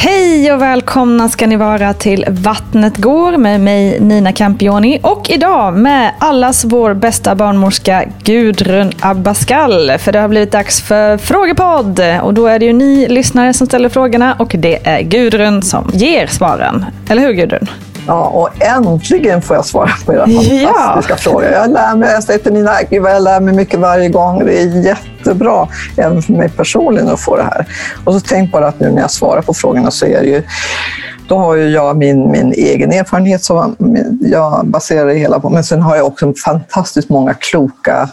Hej och välkomna ska ni vara till Vattnet går med mig Nina Campioni och idag med allas vår bästa barnmorska Gudrun Abascal. För det har blivit dags för frågepodd och då är det ju ni lyssnare som ställer frågorna och det är Gudrun som ger svaren. Eller hur Gudrun? Ja, och äntligen får jag svara på era fantastiska ja. frågor. Jag lär mig, jag säger till mina jag lär mig mycket varje gång. Det är jättebra, även för mig personligen, att få det här. Och så tänk bara att nu när jag svarar på frågorna så är det ju då har ju jag min, min egen erfarenhet som jag baserar det hela på. Men sen har jag också fantastiskt många kloka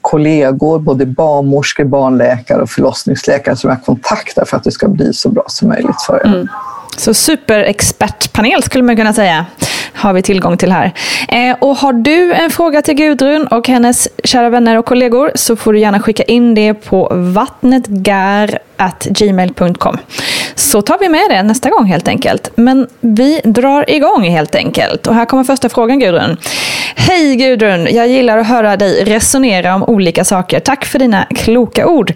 kollegor, både barnmorskor, barnläkare och förlossningsläkare som jag kontaktar för att det ska bli så bra som möjligt för er. Mm. Så superexpertpanel skulle man kunna säga har vi tillgång till här. Eh, och har du en fråga till Gudrun och hennes kära vänner och kollegor så får du gärna skicka in det på gmail.com. Så tar vi med det nästa gång helt enkelt. Men vi drar igång helt enkelt. Och här kommer första frågan Gudrun. Hej Gudrun! Jag gillar att höra dig resonera om olika saker. Tack för dina kloka ord.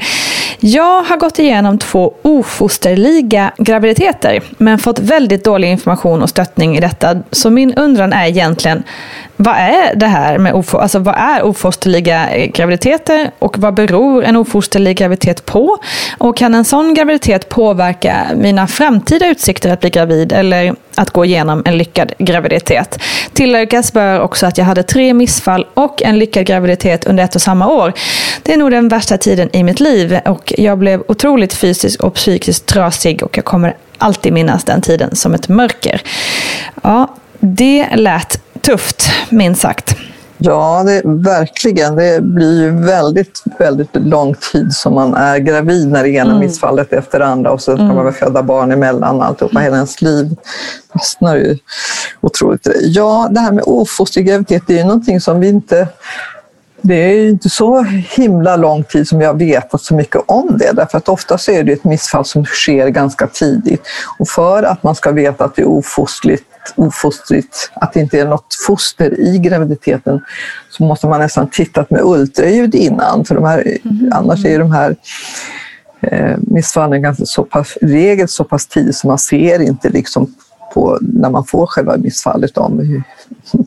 Jag har gått igenom två ofosterliga graviditeter men fått väldigt dålig information och stöttning i detta. Så min undran är egentligen vad är det här med ofo alltså, vad är ofosterliga graviditeter och vad beror en ofosterlig graviditet på? Och kan en sån graviditet påverka mina framtida utsikter att bli gravid eller att gå igenom en lyckad graviditet? Tilläggas bör också att jag hade tre missfall och en lyckad graviditet under ett och samma år. Det är nog den värsta tiden i mitt liv och jag blev otroligt fysiskt och psykiskt trasig och jag kommer alltid minnas den tiden som ett mörker. Ja, det lät tufft, minst sagt. Ja, det, verkligen. Det blir ju väldigt, väldigt lång tid som man är gravid när det ena mm. missfallet efter det andra och så kan mm. man väl föda barn emellan alltihopa. Mm. Hela ens liv fastnar ju otroligt. Ja, det här med ofosterlig graviditet, det är ju någonting som vi inte det är ju inte så himla lång tid som jag vetat så mycket om det, därför att oftast är det ett missfall som sker ganska tidigt. Och för att man ska veta att det är ofosterligt, ofosterligt att det inte är något foster i graviditeten, så måste man nästan titta med ultraljud innan, för de här, mm. annars är de här eh, missfallen ganska så pass, regel så pass tidigt så man ser inte liksom på när man får själva missfallet om hur,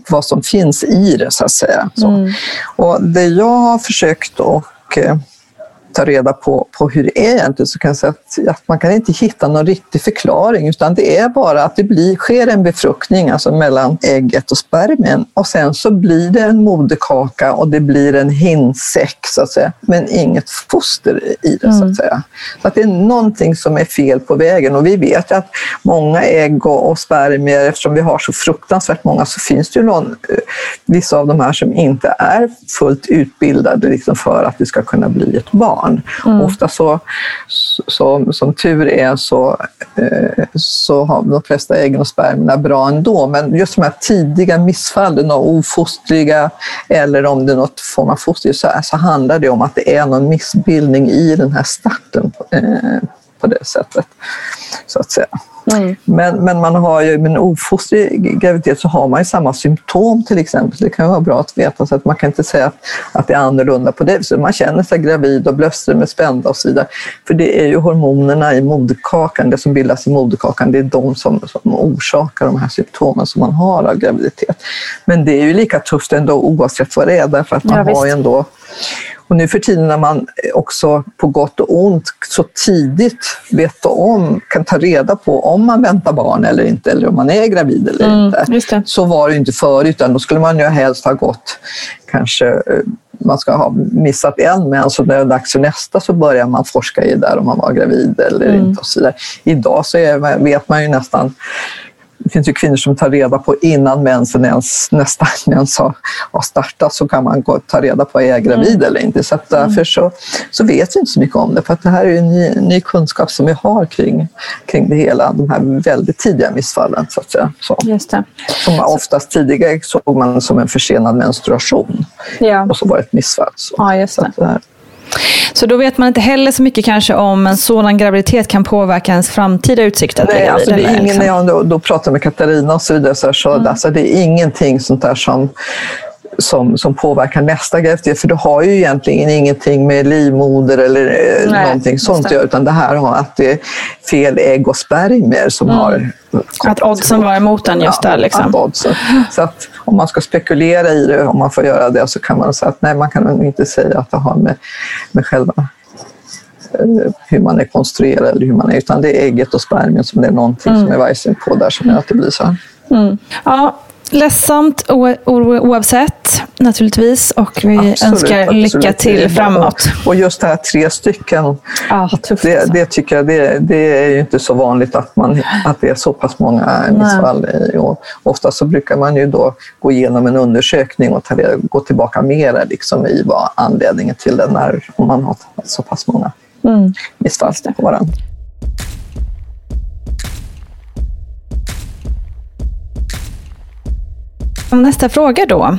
vad som finns i det så att säga. Så. Mm. Och det jag har försökt och eh, ta reda på, på hur det är egentligen så kan jag säga att, att man kan inte hitta någon riktig förklaring utan det är bara att det blir, sker en befruktning alltså mellan ägget och spermien och sen så blir det en moderkaka och det blir en hinsäck så att säga. Men inget foster i det så att säga. Så att det är någonting som är fel på vägen och vi vet att många ägg och, och spermier eftersom vi har så fruktansvärt många så finns det ju någon, eh, vissa av de här som inte är fullt utbildade liksom för att det ska kunna bli ett barn barn. Ofta så, så, som tur är så, eh, så har de flesta äggen och spermierna bra ändå. Men just de här tidiga missfallen och ofostriga eller om det är något form av foster så, så handlar det om att det är någon missbildning i den här starten eh, på det sättet. Så att säga. Men, men man har ju med en ofostrig graviditet så har man ju samma symptom till exempel. Det kan vara bra att veta så att man kan inte säga att, att det är annorlunda på det viset. Man känner sig gravid och brösten är spända och så vidare. För det är ju hormonerna i moderkakan, det som bildas i moderkakan, det är de som, som orsakar de här symptomen som man har av graviditet. Men det är ju lika tufft ändå oavsett vad det är därför att man Ja, har ju ändå och nu för tiden när man också på gott och ont så tidigt vet om, kan ta reda på om man väntar barn eller inte, eller om man är gravid eller Mm, inte. Så var det inte förut, utan då skulle man ju helst ha gått, kanske eh, man ska ha missat en mens och när det är dags för nästa så börjar man forska i där om man var gravid eller Mm. inte. och så vidare. Idag så är, vet man ju nästan det finns ju kvinnor som tar reda på innan mensen ens, nästa mens har, har startat så kan man gå ta reda på är jag gravid eller inte. Så att därför så, så vet vi inte så mycket om det för att det här är ny, ny kunskap som vi har kring, kring det hela, de här väldigt tidiga missfallen. Så att säga. Så, Just det. som oftast tidigare såg man som en försenad menstruation Ja. och så var det ett missfall. Så. Ja, just det. Så då vet man inte heller så mycket kanske om en sådan graviditet kan påverka ens framtida utsikter Nej, alltså det är ingen, liksom. när jag då, då pratar med Katarina och så vidare, så, här, så alltså det är ingenting sånt där som, som, som påverkar nästa graviditet. För det har ju egentligen ingenting med livmoder eller eh, Nej, någonting sånt att göra, utan det här har att det är fel ägg och spermier som har... Att oddsen var emot den just där. Liksom. Så att om man ska spekulera i det, om man får göra det, så kan man säga att nej, man kan inte säga att det har med, med själva eh, hur man är konstruerad eller hur man är, utan det är ägget och spermien som det är någonting Mm. som är vajsen på där som gör att det blir så här. Ja, ledsamt oavsett naturligtvis och vi Absolut, önskar absolut. lycka till framåt. Och just det här tre stycken, Ja, det, alltså. det tycker jag det, det är ju inte så vanligt att, man, att det är så pass många missfall. ofta så brukar man ju då gå igenom en undersökning och ta, gå tillbaka mera liksom i vad anledningen till den är, om man har så pass många Mm. missfall på varandra. Nästa fråga då.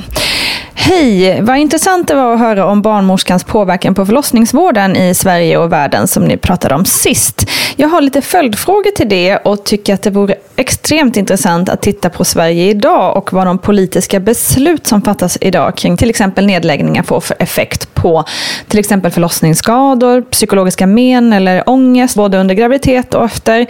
Hej! Vad intressant det var att höra om barnmorskans påverkan på förlossningsvården i Sverige och världen som ni pratade om sist. Jag har lite följdfrågor till det och tycker att det vore extremt intressant att titta på Sverige idag och vad de politiska beslut som fattas idag kring till exempel nedläggningar får för effekt på till exempel förlossningsskador, psykologiska men eller ångest både under graviditet och efter.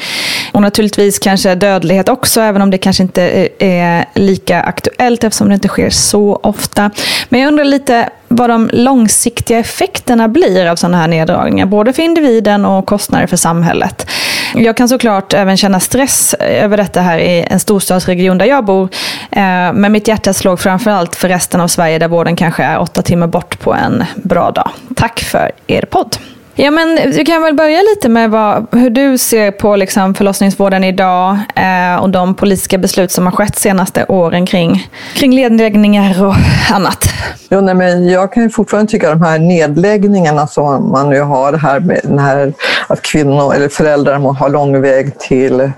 Och naturligtvis kanske dödlighet också, även om det kanske inte är- lika aktuellt eftersom det inte sker så ofta. Men jag undrar lite vad de långsiktiga effekterna blir av sådana här neddragningar, både för individen och kostnader för samhället. Jag kan såklart även känna stress eh, över detta här i en storstadsregion där jag bor. Eh, men mitt hjärta slår framförallt för resten av Sverige där vården kanske är åtta timmar bort på en bra dag. Tack för er podd. Ja, men du kan väl börja lite med vad, hur du ser på liksom förlossningsvården idag eh, och de politiska beslut som har skett senaste åren kring, kring nedläggningar och annat. Jo, nej, men jag kan ju fortfarande tycka att de här nedläggningarna som man nu har det här med den här, att kvinnor eller föräldrar må ha lång väg till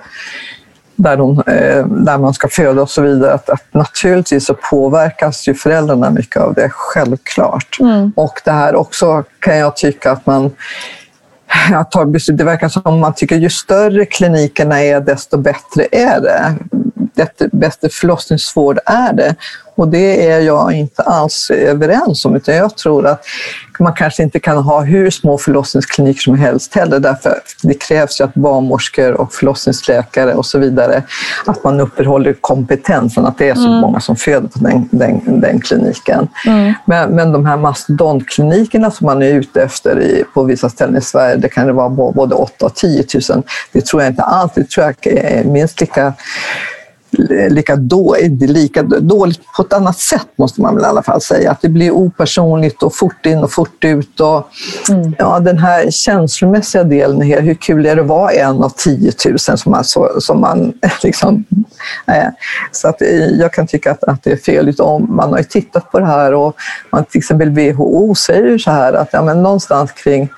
där, de, eh, där man ska föda och så vidare. Att, att naturligtvis så påverkas ju föräldrarna mycket av det, självklart. Och det här också kan jag tycka att man att ta beslut. Det verkar som att man tycker ju större klinikerna är desto bättre är det. Bättre, bättre förlossningsvård är det? Och det är jag inte alls överens om, utan jag tror att man kanske inte kan ha hur små förlossningskliniker som helst heller, därför det krävs ju att barnmorskor och förlossningsläkare och så vidare, att man uppehåller kompetensen, att det är så mm. många som föder på den, den, den kliniken. Mm. Men, men de här mastodontklinikerna som man är ute efter i, på vissa ställen i Sverige, det kan det vara både 8 och 10 000, det tror jag inte alls, det tror jag är minst lika lika, då, lika dåligt på ett annat sätt måste man väl i alla fall säga. Att det blir opersonligt och fort in och fort ut. Och, mm. ja, den här känslomässiga delen, här, hur kul är det att vara en av 10 000 som man, så, som man liksom... Eh, så att, eh, jag kan tycka att, att det är fel. Om man har ju tittat på det här och man, till exempel WHO säger så här att ja, men någonstans kring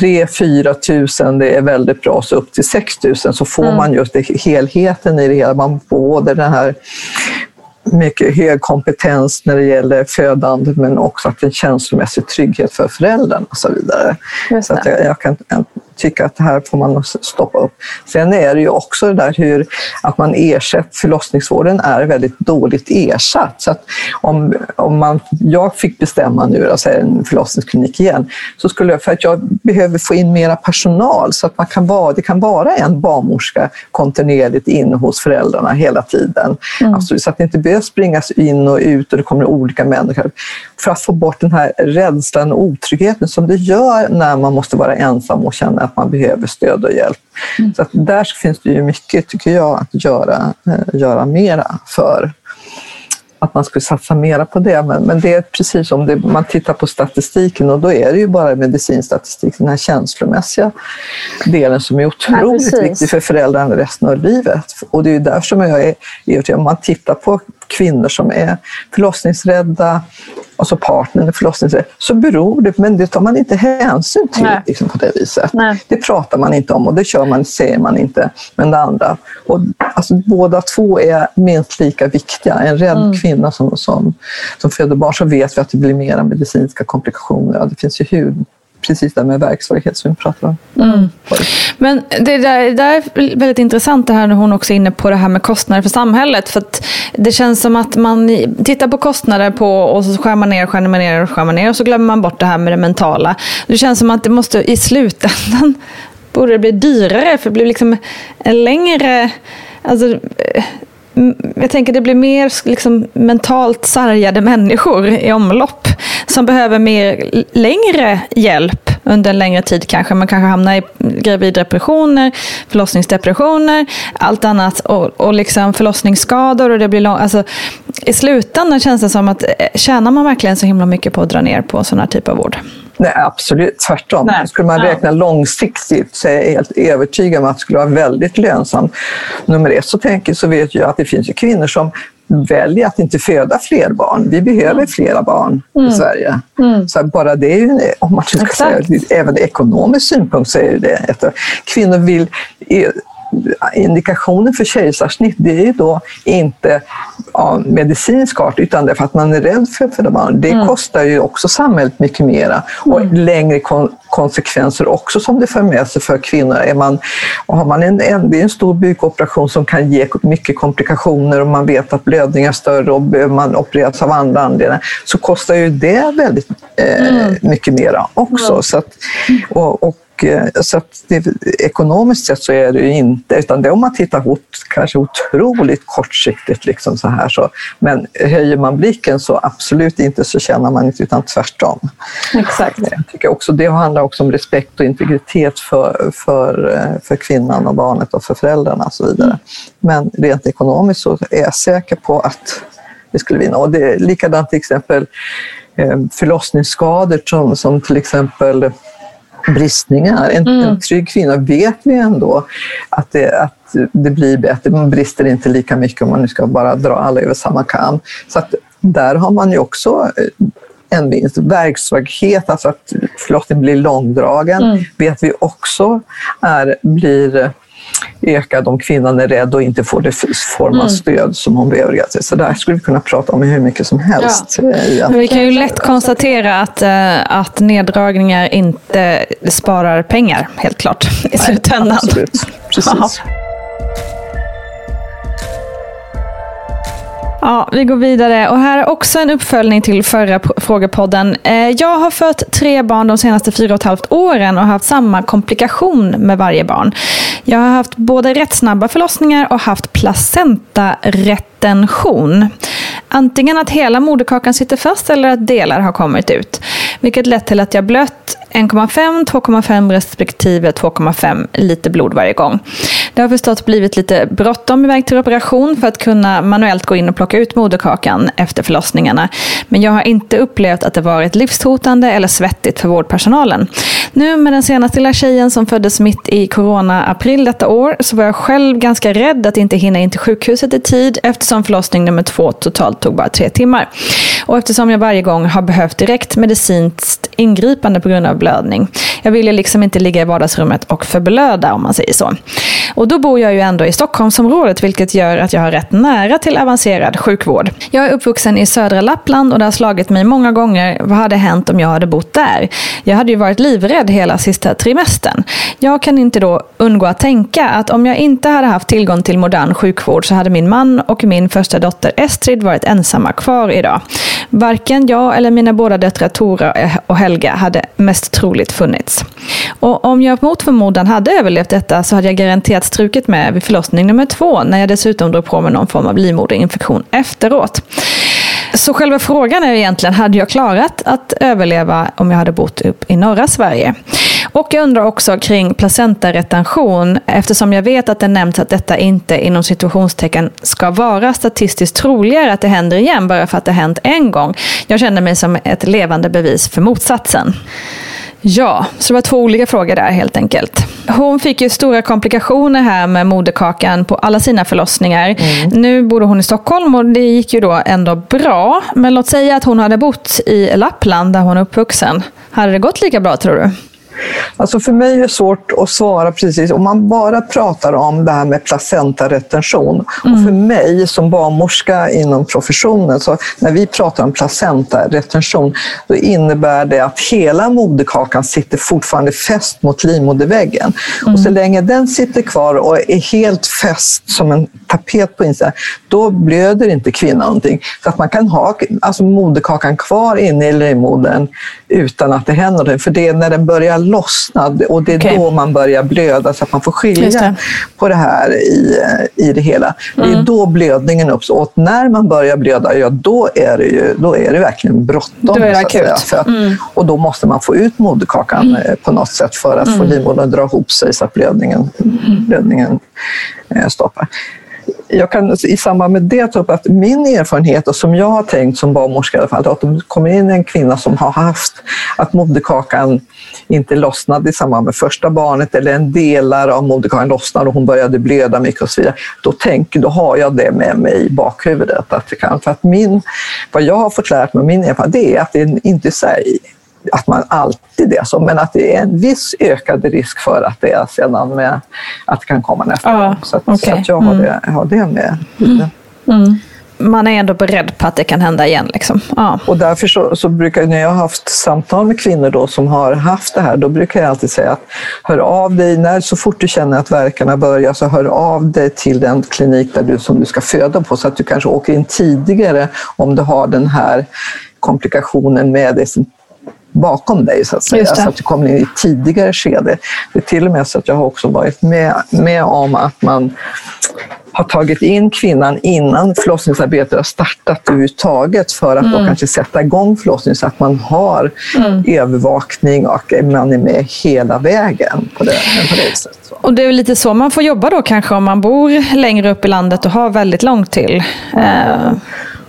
3-4 tusen, det är väldigt bra, så upp till 6 000 så får mm. man just det, helheten i det hela. Man får både den här mycket hög kompetens när det gäller födande men också att en känslomässig trygghet för föräldrarna och så vidare. Så jag, jag, kan tycka att det här får man stoppa upp. Sen är det ju också det där hur att man ersätter, förlossningsvården är väldigt dåligt ersatt. Så att om, om man, jag fick bestämma nu, alltså en förlossningsklinik igen, så skulle jag, för att jag behöver få in mera personal så att man kan vara, det kan vara en barnmorska kontinuerligt inne hos föräldrarna hela tiden. Mm. Alltså, så att det inte behöver springas in och ut och det kommer olika människor. För att få bort den här rädslan och otryggheten som det gör när man måste vara ensam och känna att man behöver stöd och hjälp. Mm. Så där finns det ju mycket, tycker jag, att göra, eh, göra mera för att man skulle satsa mera på det. Men, men det är precis som det, man tittar på statistiken och då är det ju bara medicinstatistik, den här känslomässiga delen som är otroligt Nej, viktig för föräldrarna resten av livet. Och det är därför som jag är övertygad om man tittar på kvinnor som är förlossningsrädda, alltså partnern är förlossningsrädd, så beror det, men det tar man inte hänsyn till liksom, på det viset. Nej. Det pratar man inte om och det kör man, säger man inte. Men det andra, och, alltså, båda två är minst lika viktiga. En rädd mm. kvinna som, som, som föder barn så vet vi att det blir mera medicinska komplikationer. Det finns ju hud precis det med verksvaghet som vi pratar om. Mm. Men det där, det där är väldigt intressant det här när hon också är inne på det här med kostnader för samhället. För det känns som att man tittar på kostnader på och så skär man ner, skär man ner och skär man ner och så glömmer man bort det här med det mentala. Det känns som att det måste i slutändan borde det bli dyrare för det blir liksom en längre Alltså, jag tänker det blir mer liksom, mentalt sargade människor i omlopp som behöver mer längre hjälp under en längre tid kanske. Man kanske hamnar i graviddepressioner, förlossningsdepressioner, allt annat och, och liksom förlossningsskador. Och det blir lång, alltså, I slutändan känns det som att eh, tjänar man verkligen så himla mycket på att dra ner på sån här typ av vård? Nej, absolut tvärtom. Nej. Skulle man räkna ja. långsiktigt så är jag helt övertygad om att det skulle vara väldigt lönsamt. Nummer ett så, tänker, så vet jag att det finns kvinnor som väljer att inte föda fler barn. Vi behöver mm. flera barn mm. i Sverige. Mm. Så bara det är ju, om man ska säga, även ekonomisk synpunkt så är det ett, kvinnor vill indikationen för kejsarsnitt det är ju då inte av medicinsk art utan det är för att man är rädd för föda barn. Det mm. kostar ju också samhället mycket mera och mm. längre kon konsekvenser också som det för med sig för kvinnor. Är man, har man en, en, det är en stor bukoperation som kan ge mycket komplikationer och man vet att blödningar är större och behöver man opereras av andra anledningar så kostar ju det väldigt eh, mm. mycket mera också. Så att, och, och så att det, ekonomiskt sett så är det ju inte, utan det är om man tittar hot, kanske otroligt kortsiktigt. Liksom så här, så. Men höjer man blicken så absolut inte så känner man inte, utan tvärtom. Exakt. Jag tycker också, det handlar också om respekt och integritet för, för, eh, för kvinnan och barnet och för föräldrarna och så vidare. Men rent ekonomiskt så är jag säker på att vi skulle vinna. Och det är likadant till exempel eh, förlossningsskador som, som till exempel bristningar. En, mm. en trygg kvinna vet vi ändå att det, att det blir bättre. Man brister inte lika mycket om man nu ska bara dra alla över samma kam. Så att där har man ju också eh, en vinst. Verksvaghet, alltså att förlossningen blir långdragen, mm. vet vi också är, blir ökad om kvinnan är rädd och inte får det form av mm. stöd som hon behöver. Så där skulle vi kunna prata om hur mycket som helst. Ja. Eh, vi kan ju lätt konstatera att, eh, att neddragningar inte sparar pengar, helt klart, i slutändan. absolut. Precis. Ja, vi går vidare. Och här är också en uppföljning till förra frågepodden. Eh, jag har fött tre barn de senaste fyra och ett halvt åren och haft samma komplikation med varje barn. Jag har haft både rätt snabba förlossningar och haft placentaretention. Antingen att hela moderkakan sitter fast eller att delar har kommit ut. Vilket lett till att jag blött 1,5, 2,5 respektive 2,5 liter blod varje gång. Det har förstås blivit lite bråttom iväg till operation för att kunna manuellt gå in och plocka ut moderkakan efter förlossningarna. Men jag har inte upplevt att det varit livshotande eller svettigt för vårdpersonalen. Nu med den senaste lilla tjejen som föddes mitt i corona-april detta år så var jag själv ganska rädd att inte hinna in till sjukhuset i tid eftersom förlossning nummer två totalt tog bara tre timmar. Och eftersom jag varje gång har behövt direkt medicinskt ingripande på grund av blödning. Jag ville liksom inte ligga i vardagsrummet och förblöda om man säger så. Och då bor jag ju ändå i Stockholmsområdet vilket gör att jag har rätt nära till avancerad sjukvård. Jag är uppvuxen i södra Lappland och det har slagit mig många gånger vad hade hänt om jag hade bott där. Jag hade ju varit livrädd hela sista trimestern. Jag kan inte då undgå att tänka att om jag inte hade haft tillgång till modern sjukvård så hade min man och min första dotter Estrid varit ensamma kvar idag. Varken jag eller mina båda döttrar Tora och Helga hade mest troligt funnits. Och om jag mot förmodan hade överlevt detta så hade jag garanterat strukit med vid förlossning nummer två när jag dessutom drog på mig någon form av livmoderinfektion efteråt. Så själva frågan är egentligen, hade jag klarat att överleva om jag hade bott upp i norra Sverige? Och jag undrar också kring placentaretention eftersom jag vet att det nämnts att detta inte inom situationstecken ska vara statistiskt troligare att det händer igen bara för att det hänt en gång. Jag känner mig som ett levande bevis för motsatsen. Ja, så det var två olika frågor där helt enkelt. Hon fick ju stora komplikationer här med moderkakan på alla sina förlossningar. Mm. Nu bor hon i Stockholm och det gick ju då ändå bra. Men låt säga att hon hade bott i Lappland där hon är uppvuxen. Hade det gått lika bra tror du? Alltså för mig är det svårt att svara precis. Om man bara pratar om det här med placentaretention. Mm. Och för mig som barnmorska inom professionen, så när vi pratar om placentaretention, då innebär det att hela moderkakan sitter fortfarande fäst mot livmoderväggen. Mm. Och så länge den sitter kvar och är helt fäst som en tapet på insidan, då blöder inte kvinnan någonting. Så att man kan ha alltså moderkakan kvar inne i livmodern utan att det händer någonting. För det är när den börjar lossna och det är okay. då man börjar blöda så att man får skilja det. på det här i, i det hela. Mm. Det är mm. då blödningen uppstår. Och när man börjar blöda, ja då är det, ju, då är det verkligen bråttom. Mm. Och då måste man få ut moderkakan mm. Eh, på något sätt för att få mm. livmodern att dra ihop sig så att blödningen, mm. blödningen eh, stoppar jag kan i samband med det ta upp att min erfarenhet, och som jag har tänkt som barnmorska i alla fall, att om det kommer in en kvinna som har haft att moderkakan inte lossnade i samband med första barnet eller en delar av moderkakan lossnade och hon började blöda mycket och så vidare. Då, tänker, då har jag det med mig i bakhuvudet. Att det kan, för att min, vad jag har fått lära mig, min erfarenhet, det är att det inte är att man alltid är så, men att det är en viss ökad risk för att det är sedan med att det kan komma nästa ah, gång. Så, okay. så att jag har, mm. det, har det med. Mm. Mm. Man är ändå beredd på att det kan hända igen. Liksom. Ah. Och därför så, så, brukar när jag har haft samtal med kvinnor då som har haft det här, då brukar jag alltid säga att hör av dig, när, så fort du känner att verkarna börjar, så hör av dig till den klinik där du, som du ska föda på, så att du kanske åker in tidigare om du har den här komplikationen med dig bakom dig så att säga. Så att du kommer in i ett tidigare skede. Det är till och med så att jag har också varit med, med om att man har tagit in kvinnan innan förlossningsarbetet har startat överhuvudtaget för att mm. då kanske sätta igång förlossningen så att man har mm. övervakning och man är med hela vägen på det, på det sättet. Och det är lite så man får jobba då kanske om man bor längre upp i landet och har väldigt långt till. Eh,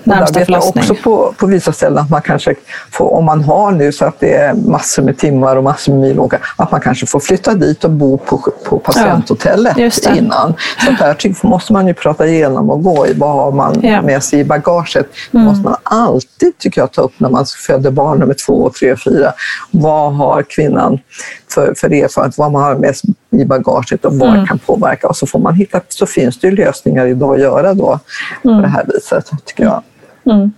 närmsta förlossning. också på, på vissa ställen att man kanske får, om man har nu så att det är massor med timmar och massor med mil att man kanske får flytta dit och bo på, på patienthotellet ja, innan. Så där måste man ju prata igenom och gå i vad har man ja. med sig i bagaget. Det mm. måste man alltid, tycker jag, ta upp när man föder barn nummer två, tre, fyra. Vad har kvinnan för, för erfarenhet, vad man har med sig i bagaget och vad mm. kan påverka. Och så, får man hitta, så finns det ju lösningar idag att göra då mm. på det här viset, tycker jag. Mm.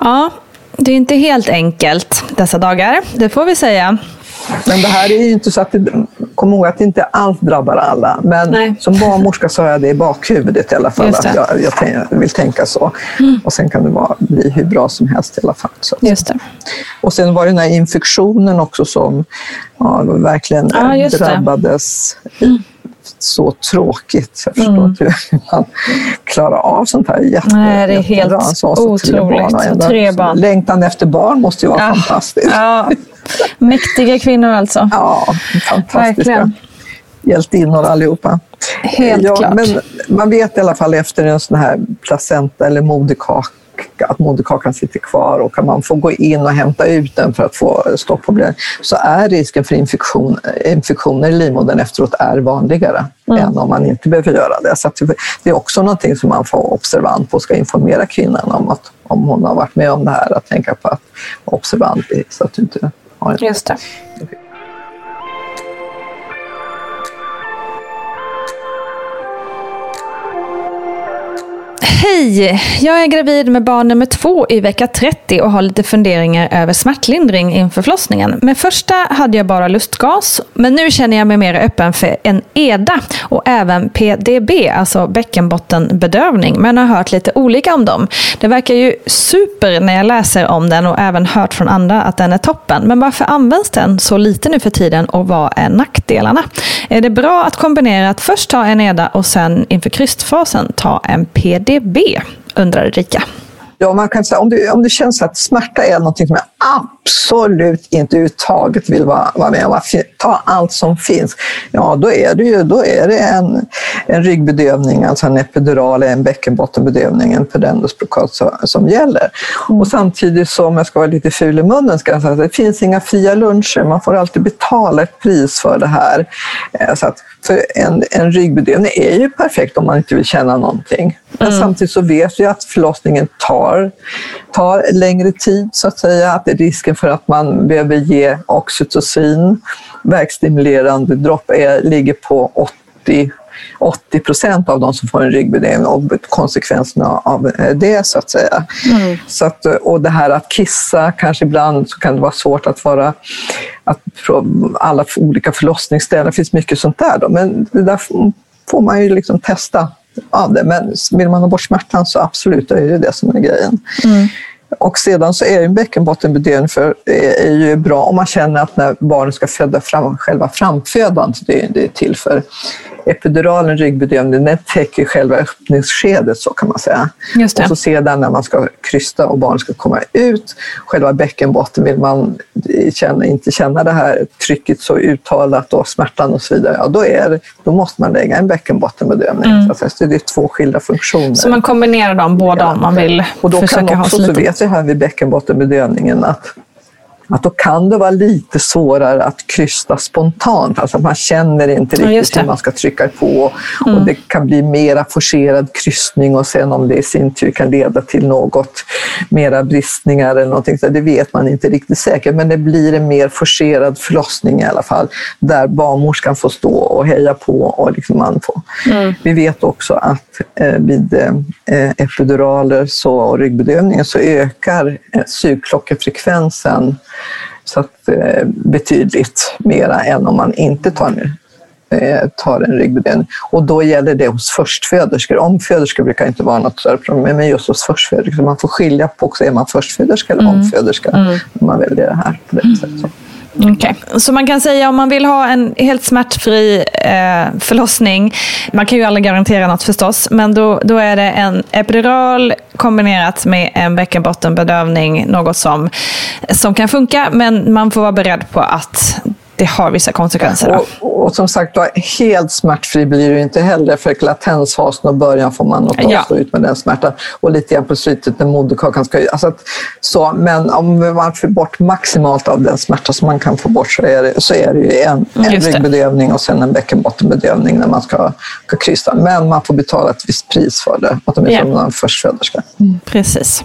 Ja, det är inte helt enkelt dessa dagar, det får vi säga. Men det här är ju inte så att det kom ihåg att inte allt drabbar alla. Men Nej. som barnmorska så har jag det i bakhuvudet i alla fall. Att jag, jag tänk- vill tänka så. Och sen kan det vara, bli hur bra som helst i alla fall. Så. Just det. Och sen var det den här infektionen också som ja, verkligen Ja, just det. Så tråkigt. Jag förstår Mm. inte hur man klarar av sånt här. Jätte, Nej, det är helt som tre otroligt. barn Tre barn. Längtan efter barn måste ju vara Ja. fantastisk. Ja. Mäktiga kvinnor alltså. Ja, fantastiska. Verkligen. Hjältinnor allihopa. Helt ja, klart. Men man vet i alla fall efter en sån här placenta eller moderkaka att moderkakan sitter kvar och kan man få gå in och hämta ut den för att få stopp på blödningen så är risken för infektion, infektioner i livmodern efteråt är vanligare Mm. än om man inte behöver göra det. Så det- är också någonting som man får vara observant på och ska informera kvinnan om att om hon har varit med om det här, att tänka på att vara observant så att du inte har en Just det. Hej! Jag är gravid med barn nummer två i vecka 30 och har lite funderingar över smärtlindring inför förlossningen. Med första hade jag bara lustgas, men nu känner jag mig mer öppen för en EDA och även PDB, alltså bäckenbottenbedövning, men har hört lite olika om dem. Det verkar ju super när jag läser om den och även hört från andra att den är toppen. Men varför används den så lite nu för tiden och vad är nackdelarna? Är det bra att kombinera att först ta en EDA och sen inför krystfasen ta en PDB? Undrar Erika. Ja, man kan säga om det, om det känns att smärta är något som jag absolut inte överhuvudtaget vill vara, vara med om, att fi- ta allt som finns, ja då är det ju då är det en, en ryggbedövning, alltså en epidural, en bäckenbottenbedövning, en pudendusblockad som, som gäller. Och samtidigt som jag ska vara lite ful i munnen ska jag säga att det finns inga fria luncher, man får alltid betala ett pris för det här. Eh, Så att för en, en ryggbedövning är ju perfekt om man inte vill känna någonting. Men samtidigt så vet vi att förlossningen tar, tar längre tid, så att säga. Att det är risken för att man behöver ge oxytocin, verkstimulerande dropp, är, ligger på 80 80 procent av de som får en ryggbedövning och konsekvenserna av eh, det så att säga. Så att, och det här att kissa, kanske ibland så kan det vara svårt att vara att alla olika förlossningsställen, det finns mycket sånt där då, men det där får man ju liksom testa av det. Men vill man ha bort smärtan så absolut, då är det det som är grejen. Och sedan så är ju bäckenbottenbedövning för, är är ju bra om man känner att när barnet ska föda fram, själva framfödandet, det, är- det är till för epiduralen, ryggbedövningen, den täcker själva öppningsskedet så kan man säga. Just det. Och så sedan när man ska krysta och barnet ska komma ut, själva bäckenbotten vill man känna, inte känna det här trycket så uttalat och smärtan och så vidare, ja då, är, då måste man lägga en bäckenbottenbedövning. Säga. Så det är två skilda funktioner. Så man kombinerar dem båda om man vill Och då försöka kan ha också, så så lite. vet vi här vid bäckenbottenbedövningen att att då kan det vara lite svårare att krysta spontant. Alltså man känner inte Ja, riktigt det. hur man ska trycka på. Och det kan bli mera forcerad kryssning och sen om det i sin tur kan leda till något mera bristningar eller någonting. Så det vet man inte riktigt säkert. Men det blir en mer forcerad förlossning i alla fall. Där barnmorskan får stå och heja på. Och liksom man får. Vi vet också att eh, vid eh, epiduraler så, och ryggbedövningen så ökar eh, sugklockefrekvensen så att, eh, betydligt mera än om man inte tar en, eh, tar en ryggbedövning. Och då gäller det hos förstföderskor. Omföderskor brukar inte vara något större problem, men just hos förstföderskor. Man får skilja på också, är man förstföderska eller omföderska när man väljer det här. På det sättet. Okay. Så man kan säga om man vill ha en helt smärtfri eh, förlossning, man kan ju aldrig garantera något förstås, men då, då är det en epidural kombinerat med en bäckenbottenbedövning, något som, som kan funka, men man får vara beredd på att det har vissa konsekvenser. Och, och som sagt, helt smärtfri blir ju inte heller för latensfasen och början får man nog Ja. stå ut med den smärtan. Och lite grann på slutet när moderkakan ska alltså att, så, Men om man får bort maximalt av den smärta som man kan få bort så är det, så är det ju en, en Just det. ryggbedövning och sen en bäckenbottenbedövning när man ska, ska krysta. Men man får betala ett visst pris för det, åtminstone Ja. om man är förstföderska. Precis.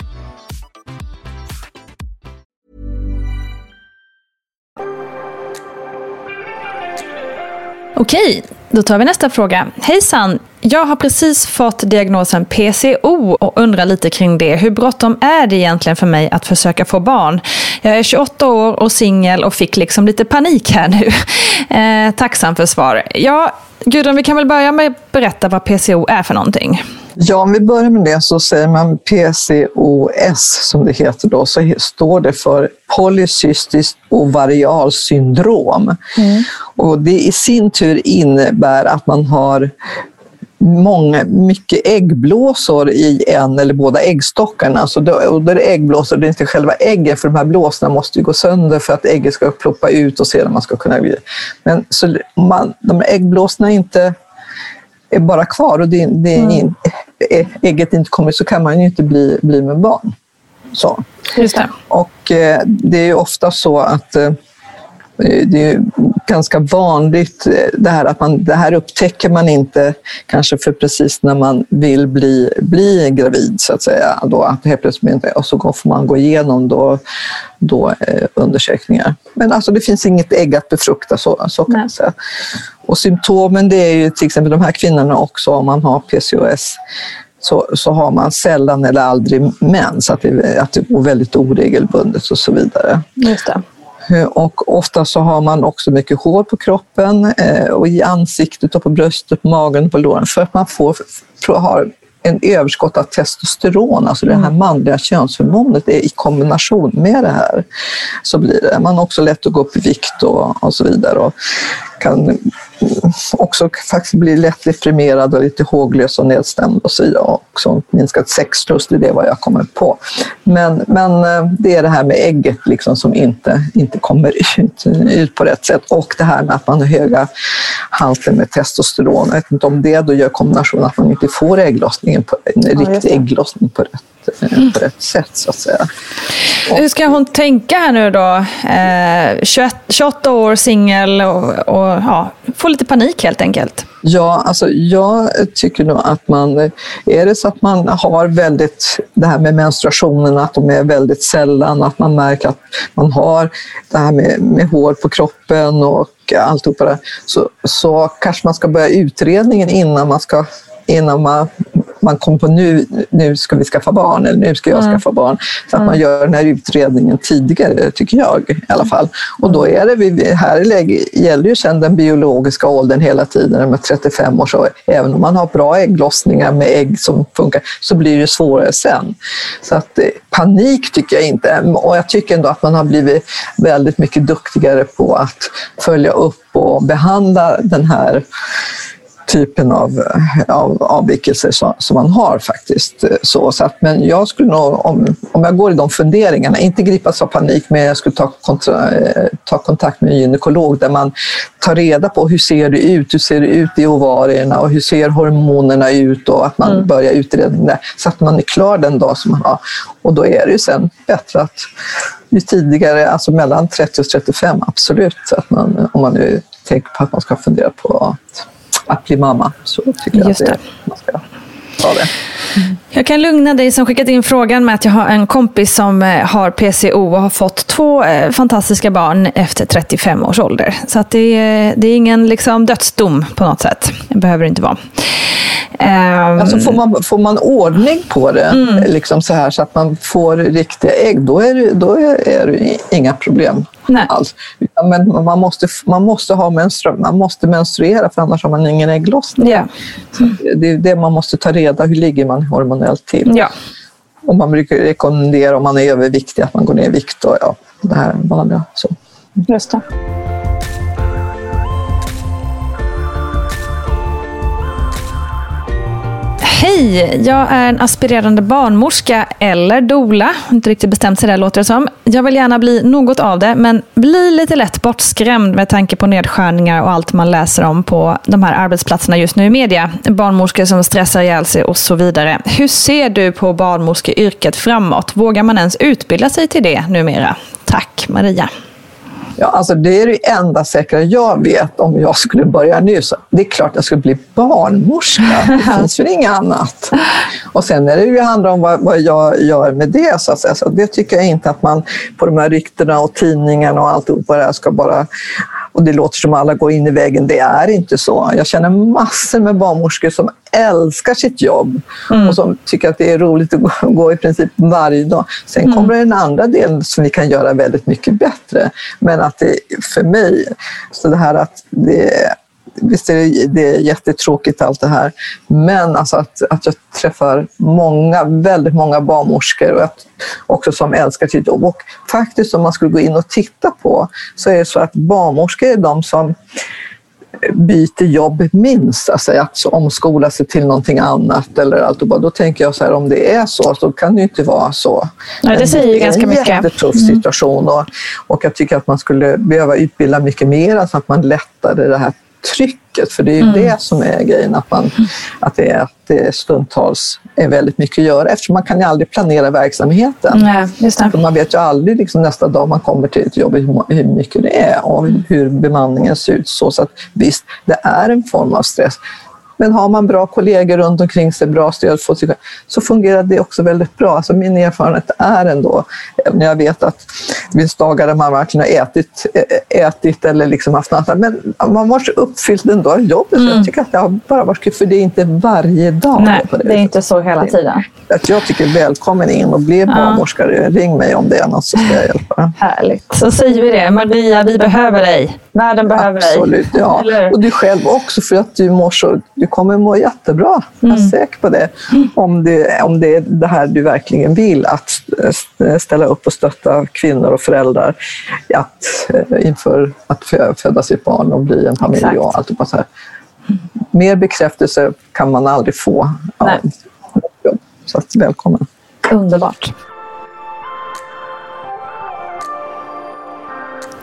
Okej, då tar vi nästa fråga. Hejsan! Jag har precis fått diagnosen PCO och undrar lite kring det. Hur bråttom är det egentligen för mig att försöka få barn? Jag är 28 år och singel och fick liksom lite panik här nu. Eh, tacksam för svar. Ja, Gudrun, vi kan väl börja med att berätta vad PCO är för någonting. Ja, om vi börjar med det så säger man PCOS som det heter då, så står det för polycystiskt ovarialsyndrom. Mm. Och det i sin tur innebär att man har många, mycket äggblåsor i en eller båda äggstockarna. Så då, och då är det äggblåsor, det är inte själva äggen, för de här blåsorna måste ju gå sönder för att ägget ska ploppa ut och sedan man ska kunna... Men så man, de här äggblåsorna inte är bara kvar och det, det mm. Ägget inte kommer så kan man ju inte bli, bli med barn. Så. Just det. Och eh, det är ju ofta så att eh, det är ganska vanligt eh, det här att man, det här upptäcker man inte kanske för precis när man vill bli, bli gravid så att säga. Då, att helt plötsligt inte, och så får man gå igenom då, då, eh, undersökningar. Men alltså det finns inget ägg att befrukta så, så kan man säga. Och symptomen det är ju till exempel de här kvinnorna också om man har PCOS så, så har man sällan eller aldrig mens, att det, att det går väldigt oregelbundet och så vidare. Just det. Eh, och ofta så har man också mycket hår på kroppen eh, och i ansiktet och på bröstet, på magen och på låren för att man får, har en överskott av testosteron, alltså det här mm. manliga könshormonet i kombination med det här. Så blir det. Man har också lätt att gå upp i vikt och, och så vidare. Och kan också faktiskt bli lätt deprimerad och lite håglös och nedstämd och så vidare. Och också minskat sexlust, det är vad jag kommer på. Men, men eh, det är det här med ägget liksom som inte, inte kommer ut, ut på rätt sätt. Och det här med att man har höga halter med testosteron. Jag vet inte om det då gör kombinationen att man inte får ägglossningen på, en ja, riktig ägglossning på rätt på rätt sätt så att säga. Och, Hur ska hon tänka här nu då? Eh, 21, 28 år, singel och, och ja, får lite panik helt enkelt? Ja, alltså jag tycker nog att man, är det så att man har väldigt, det här med menstruationen, att de är väldigt sällan, att man märker att man har det här med, med hår på kroppen och alltihopa det, så, så kanske man ska börja utredningen innan man ska innan man, man kommer på nu, nu ska vi skaffa barn eller nu ska jag mm. skaffa barn. Så att man gör den här utredningen tidigare, tycker jag i alla fall. Och då är det, här gäller ju sedan den biologiska åldern hela tiden, med 35 år. Så även om man har bra ägglossningar med ägg som funkar så blir det svårare sen. Så att eh, panik tycker jag inte. Och jag tycker ändå att man har blivit väldigt mycket duktigare på att följa upp och behandla den här typen av, av avvikelser som, som, man har faktiskt. Så, så att, men jag skulle nog, om, om jag går i de funderingarna, inte gripas av panik, men jag skulle ta, kontra, eh, ta kontakt med en gynekolog där man tar reda på hur ser det ut, hur ser det ut i ovarierna och hur ser hormonerna ut och att man mm. börjar utredningen där så att man är klar den dag som man har. Och då är det ju sen bättre att ju tidigare, alltså mellan 30 och 35, absolut, så att man, om man nu tänker på att man ska fundera på att att bli mamma. Så tycker jag Just att det, man ska ta det. Jag kan lugna dig som skickat in frågan med att jag har en kompis som eh, har PCO och har fått två eh, fantastiska barn efter 35 års ålder. Så att det, är, det är ingen liksom dödsdom på något sätt. Det behöver det inte vara. Um, alltså får, man, får man ordning på det, mm. liksom så, här, så att man får riktiga ägg, då är det, då är, det inga problem Nej. alls. Men man måste, man, måste ha menstru man måste menstruera, för annars har man ingen ägglossning. Yeah. det är det man måste ta reda hur ligger man hormonellt till. Ja. Och man brukar rekommendera om man är överviktig att man går ner i vikt och ja, det här vanliga. Så. Just det. Hej! Jag är en aspirerande barnmorska eller dola. Inte riktigt bestämt sig där låter det som. Jag vill gärna bli något av det, men blir lite lätt bortskrämd med tanke på nedskärningar och allt man läser om på de här arbetsplatserna just nu i media. Barnmorskor som stressar ihjäl sig och så vidare. Hur ser du på barnmorskeyrket framåt? Vågar man ens utbilda sig till det numera? Tack Maria. Ja, alltså det är det enda säkra jag vet om jag skulle börja nu. Så det är klart jag skulle bli barnmorska. Det finns väl inget annat. Och sen är det ju handlar om vad, vad jag gör med det. Så, så det tycker jag inte att man på de här ryktena och tidningarna och alltihopa det här ska bara och det låter som alla går in i väggen. Det är inte så. Jag känner massor med barnmorskor som älskar sitt jobb mm. och som tycker att det är roligt att gå i princip varje dag. Sen mm. kommer den andra delen som vi kan göra väldigt mycket bättre. Men att det för mig, så det här att det Visst är det, det är jättetråkigt allt det här, men alltså att, att jag träffar många, väldigt många barnmorskor och att, också som älskar sitt jobb. Och faktiskt om man skulle gå in och titta på så är det så att barnmorskor är de som byter jobb minst, alltså att omskola sig till någonting annat eller allt. Då tänker jag så här, om det är så, så kan det ju inte vara så. Nej, det säger ju ganska mycket. Det är en jättetuff mm. situation och, och jag tycker att man skulle behöva utbilda mycket mer så att man lättade det här trycket, för det är ju mm. det som är grejen, att, man, att, det, att det stundtals är väldigt mycket att göra eftersom man kan ju aldrig planera verksamheten. Nej, just man vet ju aldrig liksom, nästa dag man kommer till ett jobb hur mycket det är och hur bemanningen ser ut. Så, så att, visst, det är en form av stress. Men har man bra kollegor runt omkring sig, bra stöd, så fungerar det också väldigt bra. Alltså min erfarenhet är ändå, även jag vet att det finns dagar där man verkligen har ätit, ätit eller liksom haft något men man var så uppfylld ändå av jobbet. Mm. jag tycker att det har bara varit kul, för det är inte varje dag. Nej, det, det är inte så hela tiden. Att jag tycker välkommen in och bli barnmorska. Ja. Ring mig om det är något så ska jag hjälpa. Härligt. Så säger vi det. Maria, vi behöver dig. Världen behöver Absolut, dig. Ja. Och du själv också för att du mår så... Du kommer må jättebra. Mm. Jag är mm. säker på det. Om det, om det är det här du verkligen vill, att ställa upp och stötta kvinnor och föräldrar att, eh, inför att föda sitt barn och bli en familj Exakt. och allt. Så här. Mer bekräftelse kan man aldrig få. Nej. Så att, välkommen. Underbart.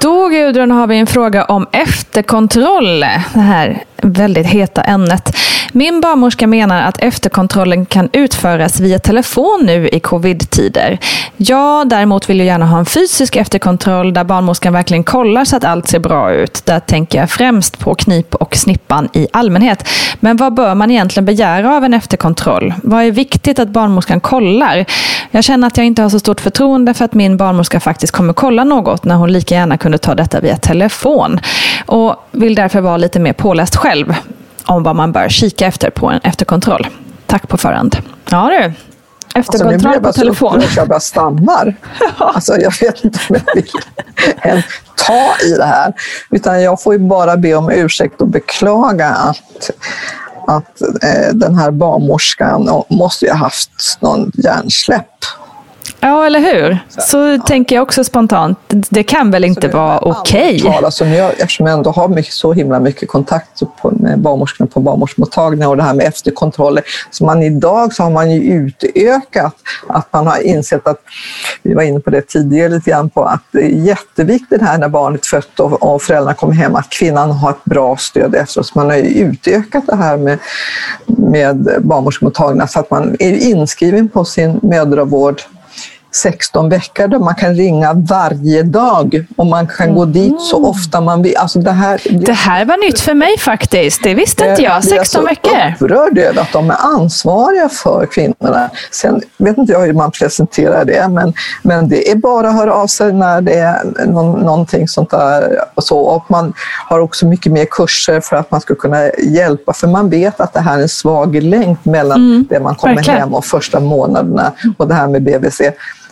Då Gudrun har vi en fråga om efterkontroll. Det här väldigt heta ämnet. Min barnmorska menar att efterkontrollen kan utföras via telefon nu i covid-tider. Jag däremot vill ju gärna ha en fysisk efterkontroll där barnmorskan verkligen kollar så att allt ser bra ut. Där tänker jag främst på knip och snippan i allmänhet. Men vad bör man egentligen begära av en efterkontroll? Vad är viktigt att barnmorskan kollar? Jag känner att jag inte har så stort förtroende för att min barnmorska faktiskt kommer kolla något när hon lika gärna kunde ta detta via telefon. Och vill därför vara lite mer påläst själv om vad man bör kika efter på en efterkontroll. Tack på förhand. Ja du, efterkontroll alltså, nu på telefon. Upprörd, jag bara stammar. alltså, jag vet inte om jag vill än ta i det här. Utan jag får ju bara be om ursäkt och beklaga att att eh, den här barnmorskan måste ju ha haft någon hjärnsläpp Ja, eller hur? Så ja. tänker jag också spontant. Det kan väl inte vara okej? Okay. eftersom jag ändå har mycket, så himla mycket kontakt med barnmorskorna på barnmorskemottagningar och det här med efterkontroller. Så man idag så har man ju utökat att man har insett att, vi var inne på det tidigare lite grann, på att det är jätteviktigt här när barnet är fött och, och föräldrarna kommer hem att kvinnan har ett bra stöd efteråt. Så man har ju utökat det här med, med barnmorskemottagningar så att man är inskriven på sin mödravård 16 veckor där man kan ringa varje dag och man kan mm. gå dit så ofta man vill. Alltså det, här, det här var nytt för mig faktiskt. Det visste inte jag. 16 veckor. Jag är så upprörd över att de är ansvariga för kvinnorna. Sen vet inte jag hur man presenterar det, men, men det är bara att höra av sig när det är någon, någonting sånt där. Och, så. och man har också mycket mer kurser för att man ska kunna hjälpa, för man vet att det här är en svag länk mellan mm, det man kommer verkligen. hem och första månaderna och det här med BVC.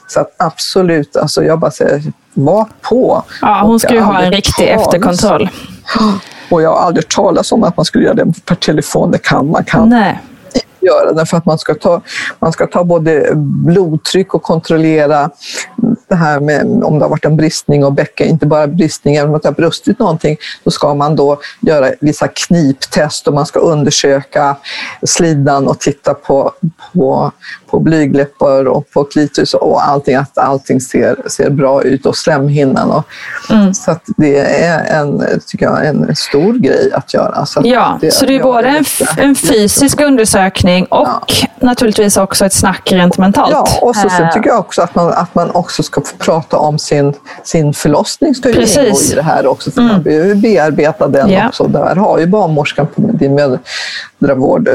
Så att absolut, alltså jag bara säger, var på. Ja, hon ska ju ha en riktig efterkontroll. Och jag har aldrig talat om att man skulle göra det per telefon. Det kan man kan. Nej göra det för att man ska ta, man ska ta både blodtryck och kontrollera det här med om det har varit en bristning och bäcken, inte bara bristning, även om det har brustit någonting, då ska man då göra vissa kniptest och man ska undersöka slidan och titta på, på, på blygläppar och på klitoris och allting, att allting ser, ser bra ut och slemhinnan. Och, mm. Så att det är en, tycker jag, en stor grej att göra. Så ja, det, så det är både en, en fysisk undersökning och ja. naturligtvis också ett snack rent mentalt. Ja, och så, sen tycker jag också att man, att man också ska få prata om sin, sin förlossning ska ju ingå i det här också. För mm. Man behöver bearbeta den yeah. också. Där har ju barnmorskan på din mödravård,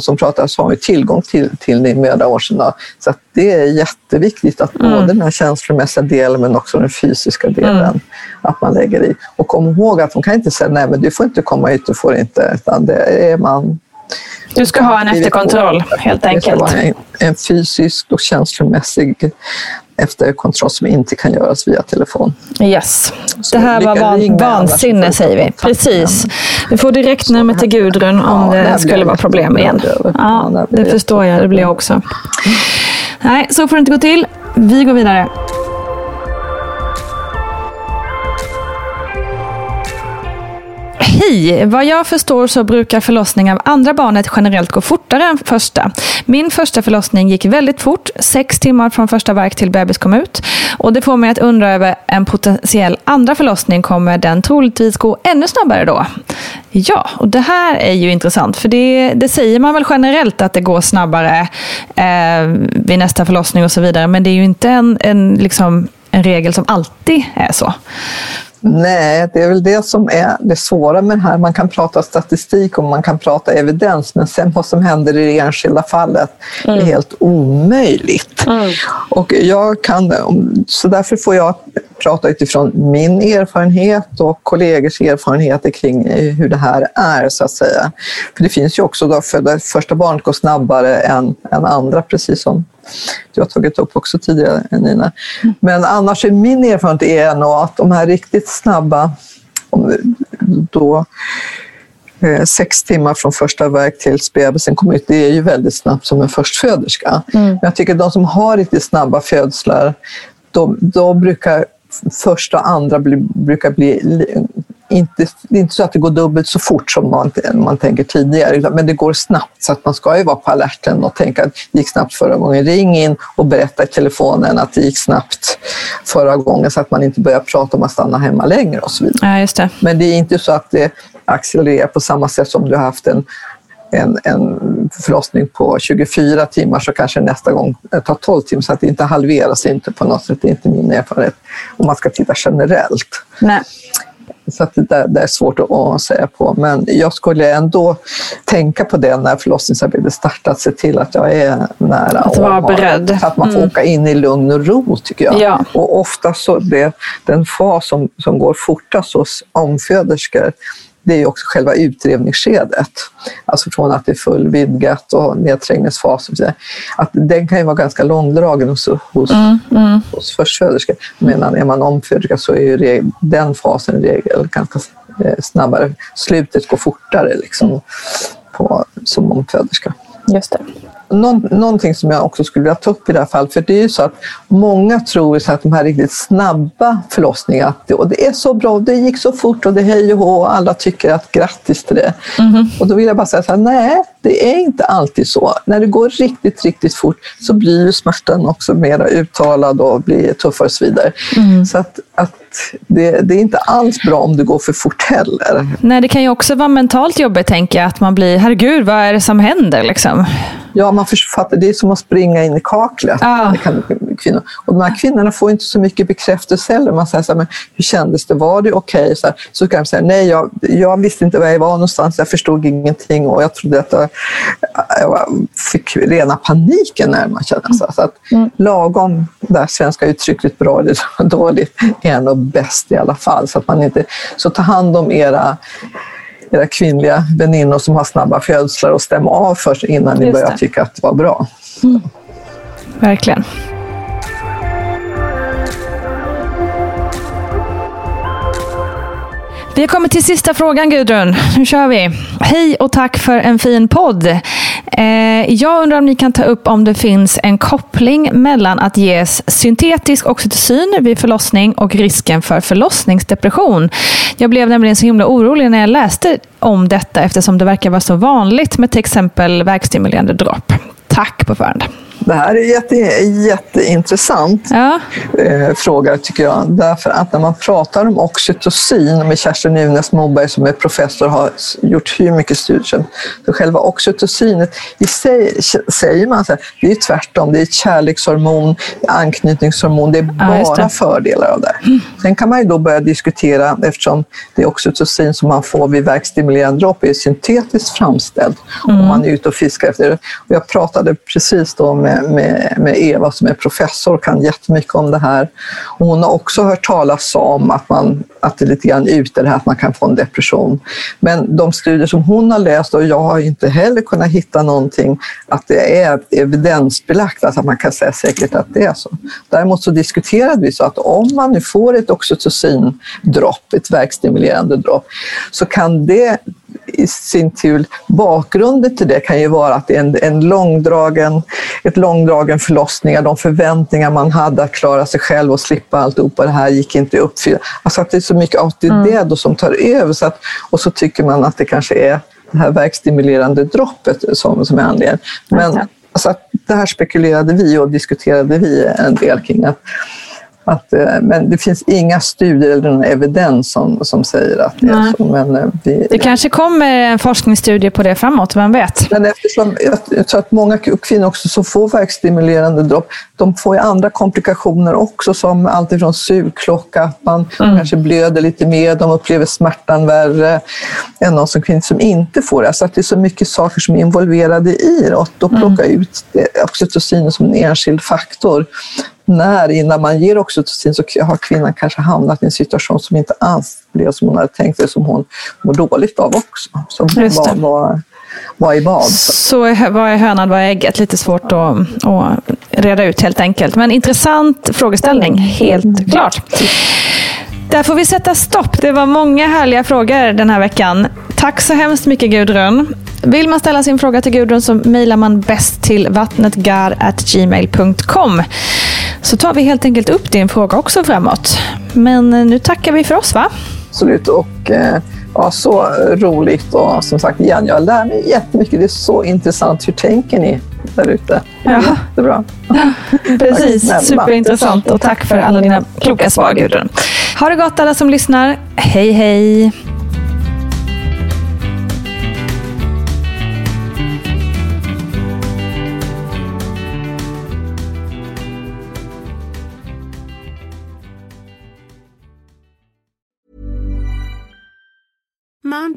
som pratar, så har ju tillgång till, till din mödravård. Så det är jätteviktigt att mm. både den här känslomässiga delen men också den fysiska delen mm. att man lägger i. Och kom ihåg att de kan inte säga nej men du får inte komma hit, du får inte, utan det är man du ska ha en efterkontroll helt enkelt. En, en fysisk och känslomässig efterkontroll som inte kan göras via telefon. Yes. Så det här var van, vansinne säger vi. Precis. Du får direktnummer till Gudrun om ja, det skulle vara problem igen. Ja, det förstår jag. Det blir jag också. Nej, så får det inte gå till. Vi går vidare. Hej! Vad jag förstår så brukar förlossning av andra barnet generellt gå fortare än första. Min första förlossning gick väldigt fort, sex timmar från första verk till bebis kom ut. Och det får mig att undra över en potentiell andra förlossning, kommer den troligtvis gå ännu snabbare då? Ja, och det här är ju intressant, för det, det säger man väl generellt att det går snabbare eh, vid nästa förlossning och så vidare, men det är ju inte en, en, liksom, en regel som alltid är så. Nej, det är väl det som är det svåra med det här. Man kan prata statistik och man kan prata evidens, men sen vad som händer i det enskilda fallet mm. är helt omöjligt. Mm. Och jag kan, så därför får jag prata utifrån min erfarenhet och kollegors erfarenheter kring hur det här är, så att säga. För det finns ju också då för det första barnet går snabbare än, än andra, precis som du har tagit upp också tidigare, Nina. Men annars är min erfarenhet är nog att de här riktigt snabba, då eh, sex timmar från första verk tills bebisen kommer ut, det är ju väldigt snabbt som en förstföderska. Mm. Men jag tycker att de som har riktigt snabba födslar, då, då brukar första och andra bli, brukar bli inte, det är inte så att det går dubbelt så fort som man, man tänker tidigare, men det går snabbt. Så att man ska ju vara på alerten och tänka att det gick snabbt förra gången. Ring in och berätta i telefonen att det gick snabbt förra gången så att man inte börjar prata om att stanna hemma längre och så vidare. Ja, det. Men det är inte så att det accelerera på samma sätt som du har haft en en, en förlossning på 24 timmar så kanske nästa gång tar 12 timmar. Så att det inte halveras inte på något sätt. Det är inte min erfarenhet om man ska titta generellt. Nej. Så att det, det är svårt att, säga på. Men jag skulle ändå tänka på det när förlossningsarbetet startar. Se till att jag är nära. Att vara beredd. Så att man får mm. åka in i lugn och ro tycker jag. Ja. Och ofta så det, den fas som, som går fortast hos omföderskor det är också själva utdrivningsskedet. Alltså från att det är fullvidgat och nedträngningsfasen. Att den kan ju vara ganska långdragen hos, hos, mm, mm. hos förstföderskor. Medan är man omföderska så är ju den fasen i regel ganska eh, snabbare. Slutet går fortare liksom, på, som omföderska. Just det någon, någonting som jag också skulle vilja ta upp i det här fallet, för det är ju så att många tror så att de här riktigt snabba förlossningarna, och det är så bra, det gick så fort och det är hej och hå och alla tycker att grattis till det. Mm. Och då vill jag bara säga så här, nej, det är inte alltid så. När det går riktigt, riktigt fort så blir smärtan också mer uttalad och blir tuffare och så vidare. Mm. Så att, att det, det, är inte alls bra om det går för fort heller. Nej, det kan ju också vara mentalt jobbigt, tänker jag, att man blir, herregud, vad är det som händer? Liksom? Ja, man fattar, det är som att springa in i kaklet. Ah. Kvinnor. Och de här kvinnorna får inte så mycket bekräftelse heller. Man säger så här, men hur kändes det? Var det okej? Okay? Så, så kan de säga, nej, jag, jag visste inte var jag var någonstans. Jag förstod ingenting och jag trodde att jag, jag fick rena paniken när man känner så. så att mm. Lagom, det svenska uttrycket bra eller dåligt, är nog bäst i alla fall. Så att man inte, så ta hand om era era kvinnliga väninnor som har snabba födslar och stäm av först innan ni börjar tycka att det var bra. Mm. Verkligen. Vi har kommit till sista frågan Gudrun. Nu kör vi. Hej och tack för en fin podd. Eh, jag undrar om ni kan ta upp om det finns en koppling mellan att ges syntetisk oxytocin vid förlossning och risken för förlossningsdepression. Jag blev nämligen så himla orolig när jag läste om detta eftersom det verkar vara så vanligt med till exempel verkstimulerande dropp. Tack på förhand. Det här är jätte, jätteintressant ja. eh, fråga tycker jag. Därför att när man pratar om oxytocin med Kerstin Nunes Moberg som är professor har gjort hur mycket studier. Så själva oxytocinet i sig säger man så här, det är tvärtom. Det är ett kärlekshormon, anknytningshormon. Det är bara ja, det. fördelar av det. Mm. Sen kan man ju då börja diskutera eftersom det oxytocin som man får vid verkstimulerande dropp är syntetiskt framställt mm. om man är ute och fiskar efter det. Och jag pratade precis då med med, med, Eva som är professor och kan jättemycket om det här. Och hon har också hört talas om att, man, att det är lite grann ute det här att man kan få en depression. Men de studier som hon har läst och jag har inte heller kunnat hitta någonting att det är evidensbelagt, alltså att man kan säga säkert att det är så. Däremot så diskuterade vi så att om man nu får ett oxytocindropp, ett verkstimulerande dropp, så kan det i sin tur, bakgrunden till det kan ju vara att en, en långdragen, ett långdragen förlossning, de förväntningar man hade att klara sig själv och slippa alltihopa det här gick inte uppfylla. Alltså att det är så mycket det, mm. då som tar över. Så att, och så tycker man att det kanske är det här verkstimulerande droppet som, som är anledningen. Men alltså, det här spekulerade vi och diskuterade vi en del kring. Att, att, eh, men det finns inga studier eller någon evidens som, som säger att det Nej. är så. Men eh, vi, det kanske kommer en forskningsstudie på det framåt, vem vet? Men eftersom jag tror att många kvinnor också som får verkstimulerande dropp, de får ju andra komplikationer också som alltifrån sugklocka, att man mm. kanske blöder lite mer, de upplever smärtan värre än någon som kvinnor som inte får det. Så att det är så mycket saker som är involverade i det och då plocka mm. ut oxytocin som en enskild faktor när innan man ger oxytocin så har kvinnan kanske hamnat i en situation som inte alls blev som hon hade tänkt sig, som hon mår dåligt av också. Så vad, vad, vad är vad? Så vad är hönan, vad är ägget? Lite svårt att, att reda ut helt enkelt. Men intressant frågeställning, helt klart. Där får vi sätta stopp. Det var många härliga frågor den här veckan. Tack så hemskt mycket Gudrun. Vill man ställa sin fråga till Gudrun så mejlar man bäst till vattnetgar.gmail.com så tar vi helt enkelt upp din fråga också framåt. Men eh, nu tackar vi för oss va? Absolut och eh, ja, så roligt och som sagt igen, jag lär mig jättemycket. Det är så intressant. Hur tänker ni där ute? Ja. Jättebra. Ja, precis, superintressant och tack för alla dina kloka svar Gudrun. Ha det gott alla som lyssnar. Hej hej!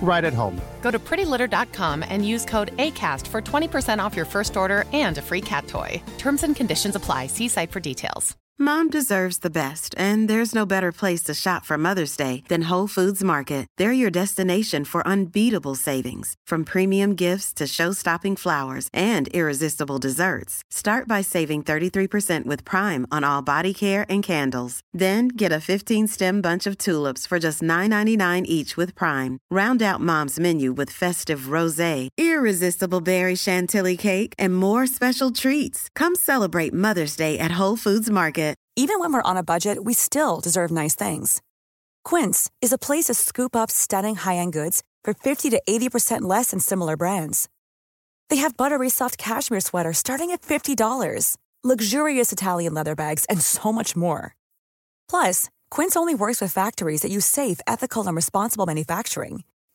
right at home. Go to prettylitter.com and use code ACAST for 20% off your first order and a free cat toy. Terms and conditions apply. See site for details. Mom deserves the best, and there's no better place to shop for Mother's Day than Whole Foods Market. They're your destination for unbeatable savings, from premium gifts to show-stopping flowers and irresistible desserts. Start by saving 33% with Prime on all body care and candles. Then get a 15-stem bunch of tulips for just $9.99 each with Prime. Round out Mom's menu with festive rosé, irresistible berry chantilly cake, and more special treats. Come celebrate Mother's Day at Whole Foods Market. Even when we're on a budget, we still deserve nice things. Quince is a place to scoop up stunning high-end goods for 50 to 80% less than similar brands. They have buttery soft cashmere sweaters starting at $50, luxurious Italian leather bags, and so much more. Plus, Quince only works with factories that use safe, ethical, and responsible manufacturing.